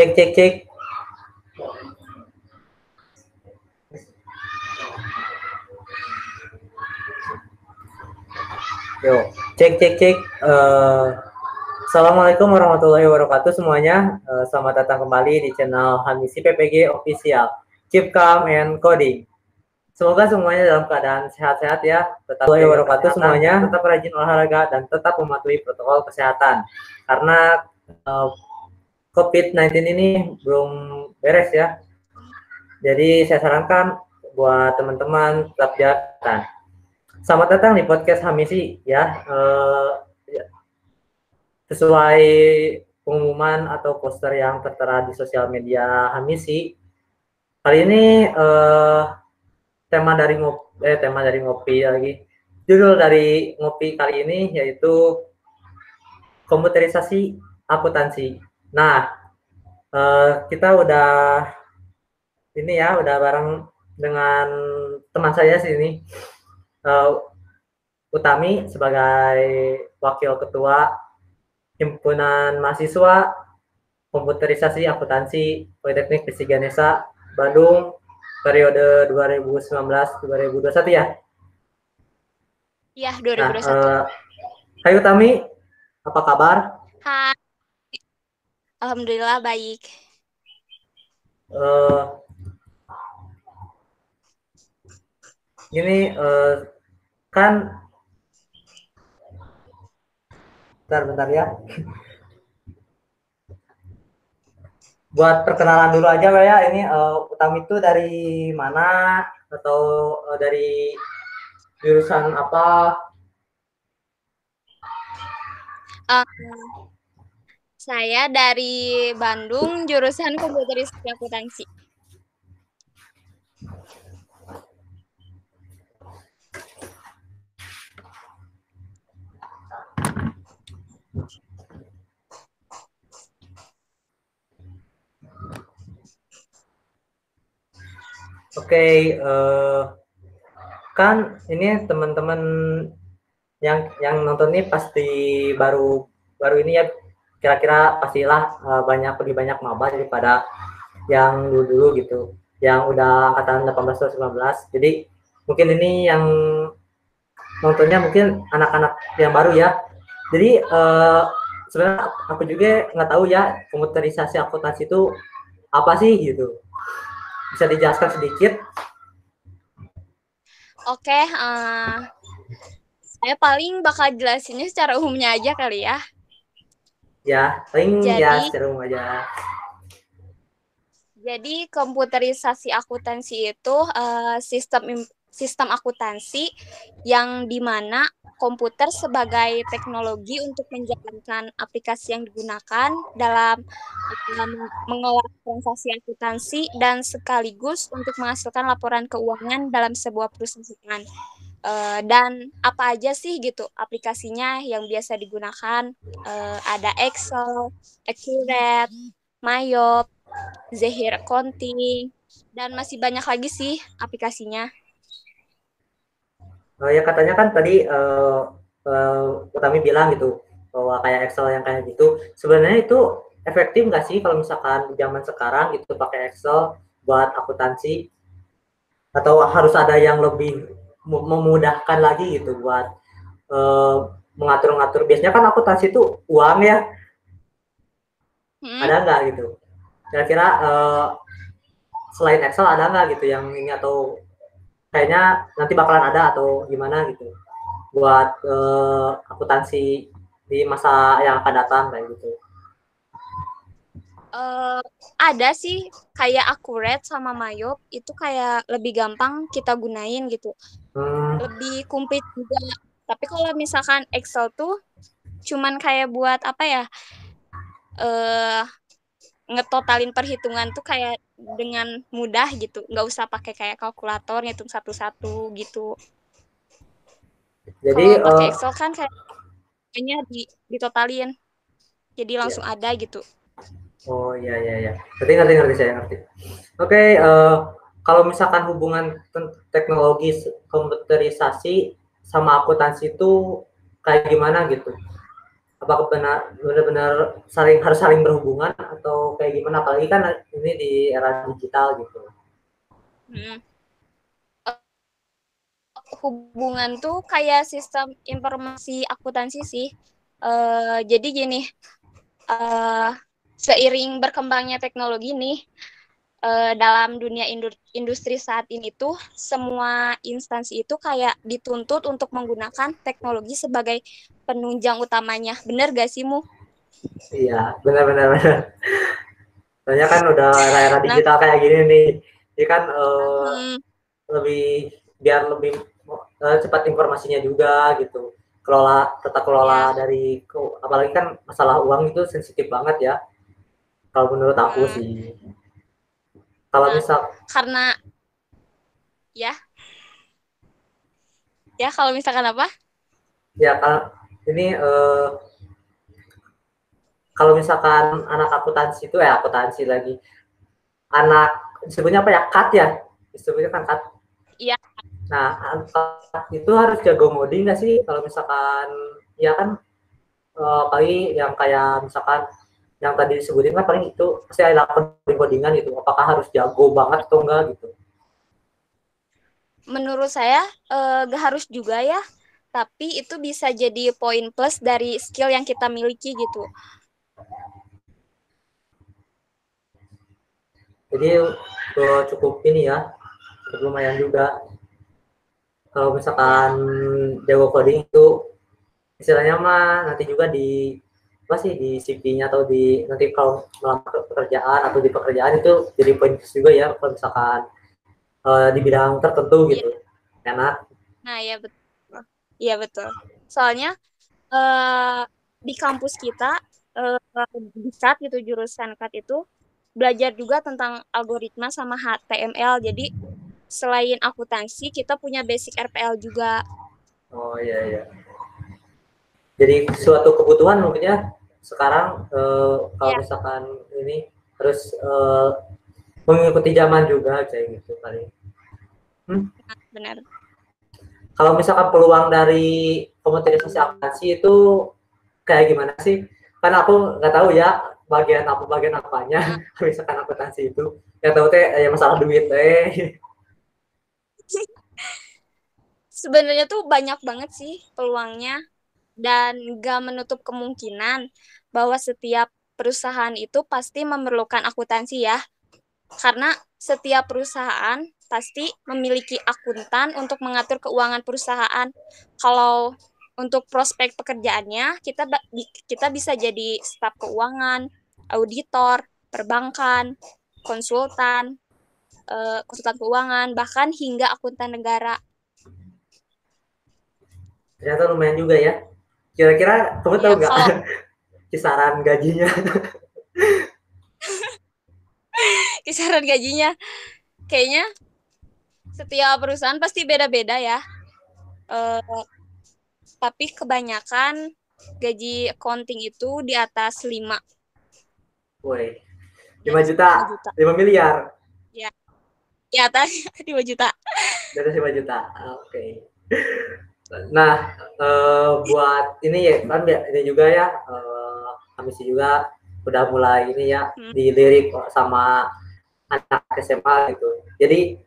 Cek cek cek. Yo, cek cek cek. Uh, Assalamualaikum warahmatullahi wabarakatuh semuanya. Uh, selamat datang kembali di channel Hamisi PPG Official. Keep calm and coding. Semoga semuanya dalam keadaan sehat-sehat ya. Tetap wabarakatuh semuanya. Tetap rajin olahraga dan tetap mematuhi protokol kesehatan. Karena uh, COVID-19 ini belum beres ya. Jadi saya sarankan buat teman-teman tetap. Selamat datang di podcast Hamisi ya. Uh, sesuai pengumuman atau poster yang tertera di sosial media Hamisi. Kali ini uh, tema dari ngopi, eh, tema dari ngopi lagi. Judul dari ngopi kali ini yaitu komputerisasi akuntansi. Nah, uh, kita udah ini ya, udah bareng dengan teman saya sini, uh, Utami sebagai wakil ketua himpunan mahasiswa komputerisasi akuntansi Politeknik Visi Ganesa Bandung periode 2019-2021 ya? Iya, 2021. Nah, uh, Hai Utami, apa kabar? Hai. Alhamdulillah baik. Uh, gini, uh, kan bentar bentar ya. Buat perkenalan dulu aja ya, ini uh, Utami itu dari mana atau uh, dari jurusan apa? Uh, saya dari Bandung, jurusan komputeristik akuntansi. Oke, okay, uh, eh, kan ini teman-teman yang yang nonton ini pasti baru baru ini ya kira-kira pastilah uh, banyak lebih banyak maba daripada yang dulu-dulu gitu. Yang udah angkatan 18 atau 19 jadi mungkin ini yang nontonnya mungkin anak-anak yang baru ya. Jadi uh, sebenarnya aku juga nggak tahu ya komputerisasi akuntansi itu apa sih gitu. Bisa dijelaskan sedikit? Oke okay, uh, saya paling bakal jelasinnya secara umumnya aja kali ya Ya, paling ya, jadi, ya secara umum aja. Jadi komputerisasi akuntansi itu uh, sistem sistem akuntansi yang di mana komputer sebagai teknologi untuk menjalankan aplikasi yang digunakan dalam, dalam mengolah transaksi akuntansi dan sekaligus untuk menghasilkan laporan keuangan dalam sebuah perusahaan. Uh, dan apa aja sih gitu aplikasinya yang biasa digunakan? Uh, ada Excel, Accurate, Mayop, Zehir Accounting dan masih banyak lagi sih aplikasinya. Uh, ya katanya kan tadi uh, uh, Utami bilang gitu bahwa kayak Excel yang kayak gitu. Sebenarnya itu efektif nggak sih kalau misalkan zaman sekarang itu pakai Excel buat akuntansi? Atau harus ada yang lebih memudahkan lagi gitu buat uh, mengatur-ngatur. Biasanya kan akuntansi itu uang ya. Hmm. Ada nggak gitu? Kira-kira uh, selain Excel ada nggak gitu yang ini atau kayaknya nanti bakalan ada atau gimana gitu buat uh, akuntansi di masa yang akan datang kayak gitu. Uh, ada sih kayak akurat sama mayop itu kayak lebih gampang kita gunain gitu hmm. lebih komplit juga tapi kalau misalkan Excel tuh cuman kayak buat apa ya eh uh, ngetotalin perhitungan tuh kayak dengan mudah gitu nggak usah pakai kayak kalkulator ngitung satu-satu gitu jadi kalau pakai uh, Excel kan kayaknya di ditotalin jadi langsung yeah. ada gitu Oh iya iya iya. Berarti ngerti ngerti saya ngerti. Oke, okay, uh, eh, kalau misalkan hubungan teknologi komputerisasi sama akuntansi itu kayak gimana gitu? Apakah benar benar-benar saling harus saling berhubungan atau kayak gimana apalagi kan ini di era digital gitu Hmm. Hubungan tuh kayak sistem informasi akuntansi sih. Eh, jadi gini, eh, seiring berkembangnya teknologi nih eh, dalam dunia indu- industri saat ini tuh semua instansi itu kayak dituntut untuk menggunakan teknologi sebagai penunjang utamanya. Bener gak sih Mu? iya benar-benar benar soalnya kan udah era-era Nah. digital kayak gini nih jadi kan eh, Hmm, lebih biar lebih eh, cepat informasinya juga gitu kelola tata kelola Iya. dari apalagi kan masalah uang itu sensitif banget ya kalau menurut aku Hmm. sih kalau Nah. misal karena ya ya kalau misalkan apa? ya kalau ini eh, kalau misalkan anak akuntansi itu ya akuntansi lagi anak disebutnya apa ya cut ya disebutnya kan cut Iya. nah itu harus jago ngoding nggak sih kalau misalkan ya kan eh, paling yang kayak misalkan yang tadi disebutin kan paling itu pasti ada coding codingan gitu apakah harus jago banget atau enggak gitu Menurut saya eh, gak harus juga ya, tapi itu bisa jadi poin plus dari skill yang kita miliki gitu. jadi eh, cukup ini ya cukup lumayan juga kalau misalkan jago coding itu istilahnya mah nanti juga di apa sih di CV-nya atau di nanti kalau melamar pekerjaan atau di pekerjaan itu jadi poin plus juga ya kalau misalkan eh, di bidang tertentu gitu enak Nah, ya betul. Iya betul. Soalnya eh, di kampus kita eh, di CAT gitu jurusan CAT itu belajar juga tentang algoritma sama HTML. Jadi selain akuntansi kita punya basic RPL juga. oh iya iya jadi suatu kebutuhan mungkin ya sekarang eh, kalau Iya. misalkan ini harus eh, mengikuti zaman juga kayak gitu kali Benar. kalau misalkan peluang dari komoditisasi akuntansi itu kayak gimana sih? Karena aku nggak tahu ya bagian apa bagian apanya misalkan akuntansi itu. Yang tahu teh ya masalah duit teh. Sebenarnya tuh banyak banget sih peluangnya dan gak menutup kemungkinan bahwa setiap perusahaan itu pasti memerlukan akuntansi ya. Karena setiap perusahaan pasti memiliki akuntan untuk mengatur keuangan perusahaan. Kalau untuk prospek pekerjaannya kita kita bisa jadi staf keuangan, auditor, perbankan, konsultan, eh, konsultan keuangan, bahkan hingga akuntan negara. Ternyata lumayan juga ya. Kira-kira kamu tahu Iya, nggak kalau- kisaran gajinya? kisaran gajinya kayaknya setiap perusahaan pasti beda-beda ya Eh, tapi kebanyakan gaji accounting itu di atas 5 Woi, 5 juta, juta 5 miliar, di atas 5 juta di atas 5 juta. Oke. Nah, eh, buat ini ya kan ya, ini juga ya, eh, kami sih juga udah mulai ini ya Hmm. dilirik sama anak SMA gitu. Jadi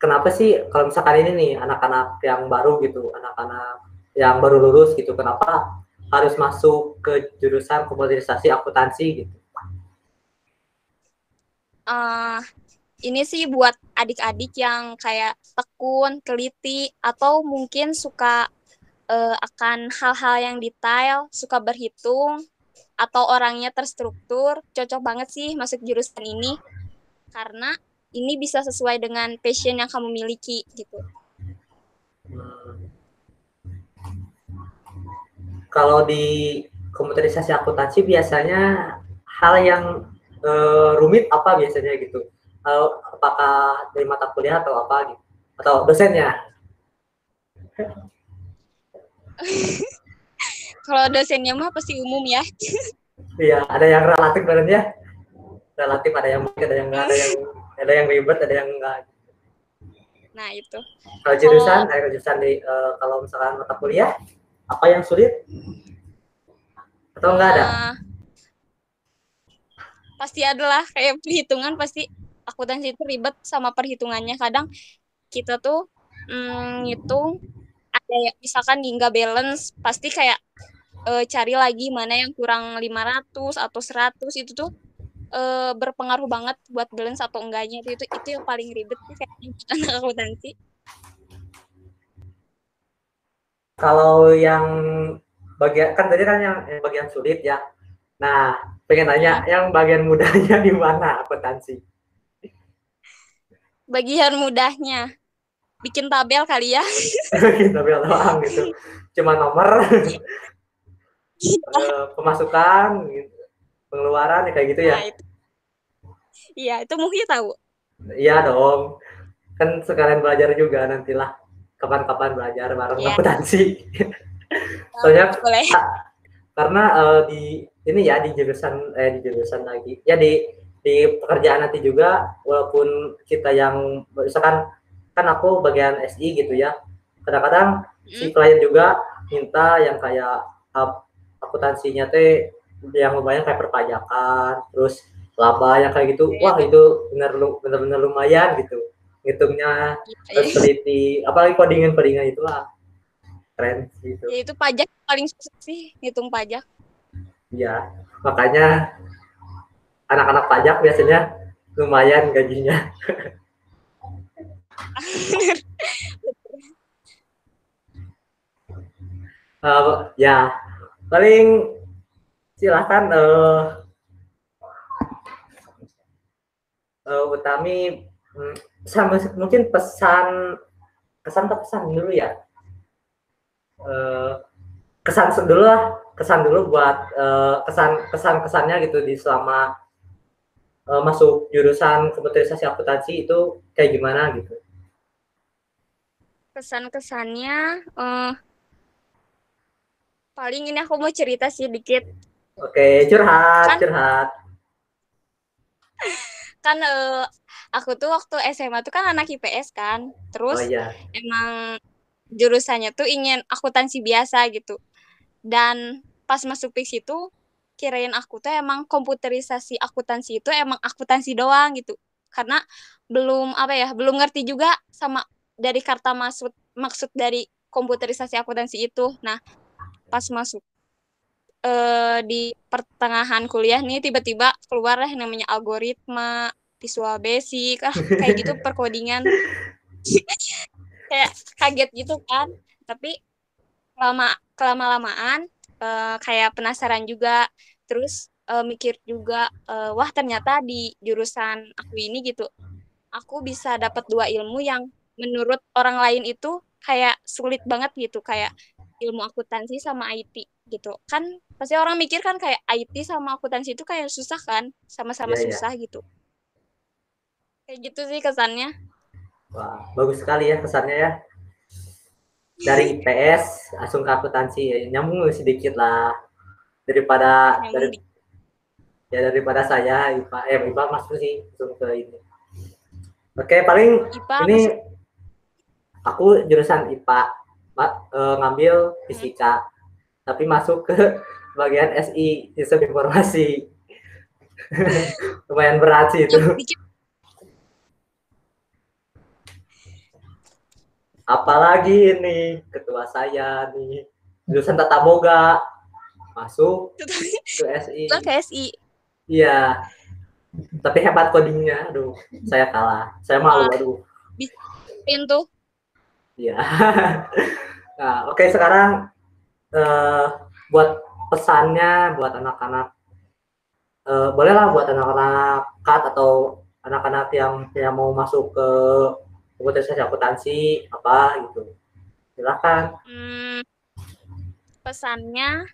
kenapa sih kalau misalkan ini nih anak-anak yang baru gitu, anak-anak yang baru lulus gitu, kenapa harus masuk ke jurusan komoditisasi akuntansi gitu? Eh, ini sih buat adik-adik yang kayak tekun, teliti, atau mungkin suka eh, akan hal-hal yang detail, suka berhitung, atau orangnya terstruktur, cocok banget sih masuk jurusan ini. Karena ini bisa sesuai dengan passion yang kamu miliki gitu. Kalau di komputerisasi akuntansi biasanya hal yang eh, rumit apa biasanya gitu? Eh, apakah dari mata kuliah atau apa gitu? Atau dosennya? Kalau dosennya mah pasti umum ya. Iya, ada yang relatif ya. Relatif ada yang ada yang enggak, ada yang ada yang ribet, ada yang enggak. Nah, itu. Kalau jurusan, eh, jurusan di eh, kalau misalkan mata kuliah, apa yang sulit? Atau enggak ada? Eh, pasti adalah kayak perhitungan pasti akuntansi itu ribet sama perhitungannya. Kadang kita tuh mm, ngitung ada ya misalkan nggak balance pasti kayak e, cari lagi mana yang kurang 500 atau 100 itu tuh e, berpengaruh banget buat balance atau enggaknya. Itu itu, itu yang paling ribet sih kayaknya akuntansi kalau yang bagian kan tadi kan yang, yang bagian sulit ya. Nah pengen nanya yang bagian mudahnya di mana akuntansi bagian mudahnya. Bikin tabel kali ya. Bikin tabel doang gitu. Cuma nomor. Uh, pemasukan gitu. pengeluaran ya kayak gitu ya. Nah, itu. iya itu mungkin tahu. Iya dong. Kan sekalian belajar juga nantilah. Kapan-kapan belajar bareng yeah. akuntansi soalnya Boleh. karena uh, di ini ya di jurusan eh di jurusan lagi. Ya di di pekerjaan nanti juga walaupun kita yang misalkan kan aku bagian SI gitu ya. Kadang-kadang hmm. si klien juga minta yang kayak uh, akuntansinya teh yang lumayan kayak perpajakan terus laba yang kayak gitu. Wah itu benar benar-benar lumayan gitu. Ngitungnya iya. terus teliti apalagi codingan codingan itulah. Keren gitu ya itu pajak paling susah sih ngitung pajak. Iya makanya anak-anak pajak biasanya lumayan gajinya. Uh, ya paling silahkan uh, uh, Utami hmm, sama mungkin pesan kesan atau pesan dulu ya? Uh, kesan dulu lah kesan dulu buat uh, kesan kesan kesannya gitu di selama uh, masuk jurusan komputerisasi akuntansi itu kayak gimana gitu kesan kesannya uh, Paling ini aku mau cerita sih dikit. Oke, curhat, kan, curhat. Kan uh, aku tuh waktu SMA tuh kan anak IPS kan. Terus oh, iya. emang jurusannya tuh ingin akuntansi biasa gitu. Dan pas masuk PIX itu kirain aku tuh emang komputerisasi akuntansi itu emang akuntansi doang gitu. Karena belum apa ya, belum ngerti juga sama dari kata maksud maksud dari komputerisasi akuntansi itu. Nah, pas masuk uh, di pertengahan kuliah nih tiba-tiba keluar lah yang namanya algoritma visual basic ah, kayak gitu perkodingan kayak kaget gitu kan tapi lama kelama lamaan uh, kayak penasaran juga. Terus uh, mikir juga uh, wah ternyata di jurusan aku ini gitu aku bisa dapat dua ilmu yang menurut orang lain itu kayak sulit banget gitu. Kayak ilmu akuntansi sama IT gitu. Kan pasti orang mikir kan kayak IT sama akuntansi itu kayak susah kan? Sama-sama yeah, iya. susah yeah. gitu. Kayak gitu sih kesannya. Wah bagus sekali ya kesannya ya dari IPS langsung ke akuntansi. Ya, nyambung sedikit lah. Daripada dari ya daripada saya IPA eh IPA masuk sih langsung ke ini. Oke paling IPA ini masuk. aku jurusan IPA uh, ngambil fisika tapi masuk ke bagian SI sistem informasi. Lumayan berat sih itu apalagi ini ketua saya nih. Jurusan tata boga. Masuk ke SI ke SI iya. Tapi hebat codingnya. Aduh saya kalah. Saya malu aduh. Pintu iya. Nah, oke okay, sekarang uh, buat pesannya buat anak-anak uh, bolehlah buat anak-anak kat atau anak-anak yang yang mau masuk ke komputerisasi akuntansi apa gitu. Silakan. Hmm, pesannya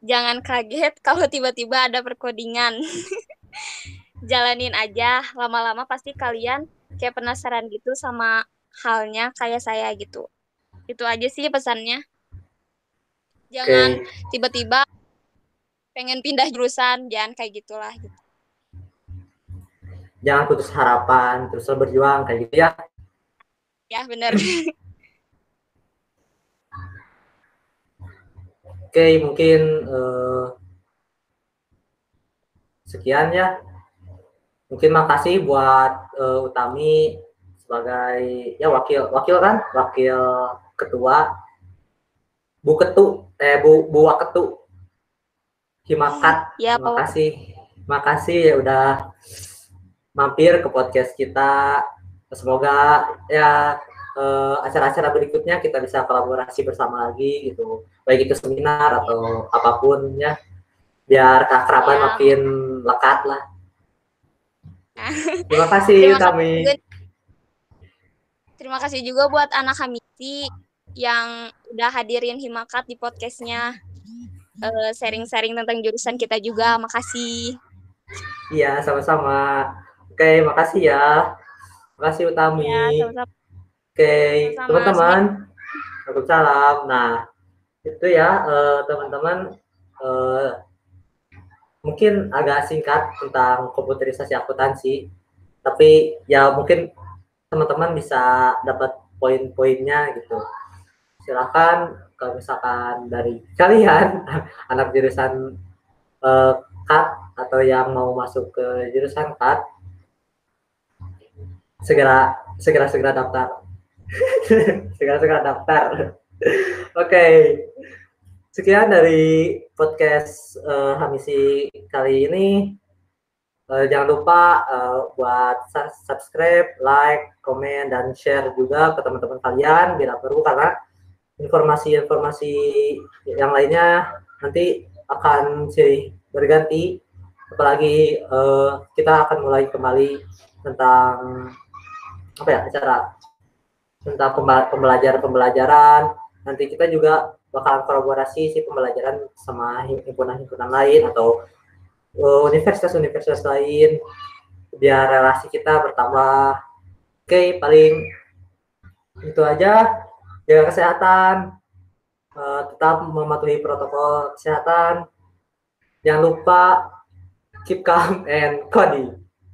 jangan kaget kalau tiba-tiba ada perkodingan. Jalanin aja, lama-lama pasti kalian kayak penasaran gitu sama halnya kayak saya gitu itu aja sih pesannya jangan tiba tiba-tiba pengen pindah jurusan jangan kayak gitulah gitu jangan putus harapan terus berjuang kayak gitu ya ya benar oke mungkin uh, sekian ya mungkin makasih buat uh, Utami sebagai ya wakil wakil kan wakil ketua Bu Ketu eh Bu Bu Waketu Himakat. Ya, Terima kasih. Makasih ya udah mampir ke podcast kita. Semoga ya uh, acara-acara berikutnya kita bisa kolaborasi bersama lagi gitu. Baik itu seminar atau apa pun ya. Biar keakraban ya. makin lekat lah. Terima kasih Terima kami. Kasih Terima kasih juga buat anak Hamiti yang udah hadirin Himakat di podcastnya uh, sharing-sharing tentang jurusan kita juga. Makasih. Iya, sama-sama. Oke, makasih ya. Makasih Utami. Ya. Oke, teman-teman. Waalaikumsalam. Nah, itu ya uh, teman-teman uh, mungkin agak singkat tentang komputerisasi akuntansi, tapi ya mungkin teman-teman bisa dapat poin-poinnya gitu. Silakan kalau misalkan dari kalian anak jurusan uh, CAT atau yang mau masuk ke jurusan CAT segera segera segera daftar. Segera segera daftar. Oke okay. sekian dari podcast uh, Hamisi kali ini. Uh, jangan lupa uh, buat subscribe like komen dan share juga ke teman-teman kalian bila perlu karena informasi-informasi yang lainnya nanti akan sih berganti. Apalagi uh, kita akan mulai kembali tentang apa ya acara tentang pembelajaran-pembelajaran. Nanti kita juga bakalan kolaborasi si pembelajaran sama himpunan-himpunan lain atau eh, universitas-universitas lain. Biar relasi kita bertambah. Oke paling itu aja. Jaga kesehatan, uh, tetap mematuhi protokol kesehatan. Jangan lupa keep calm and cody.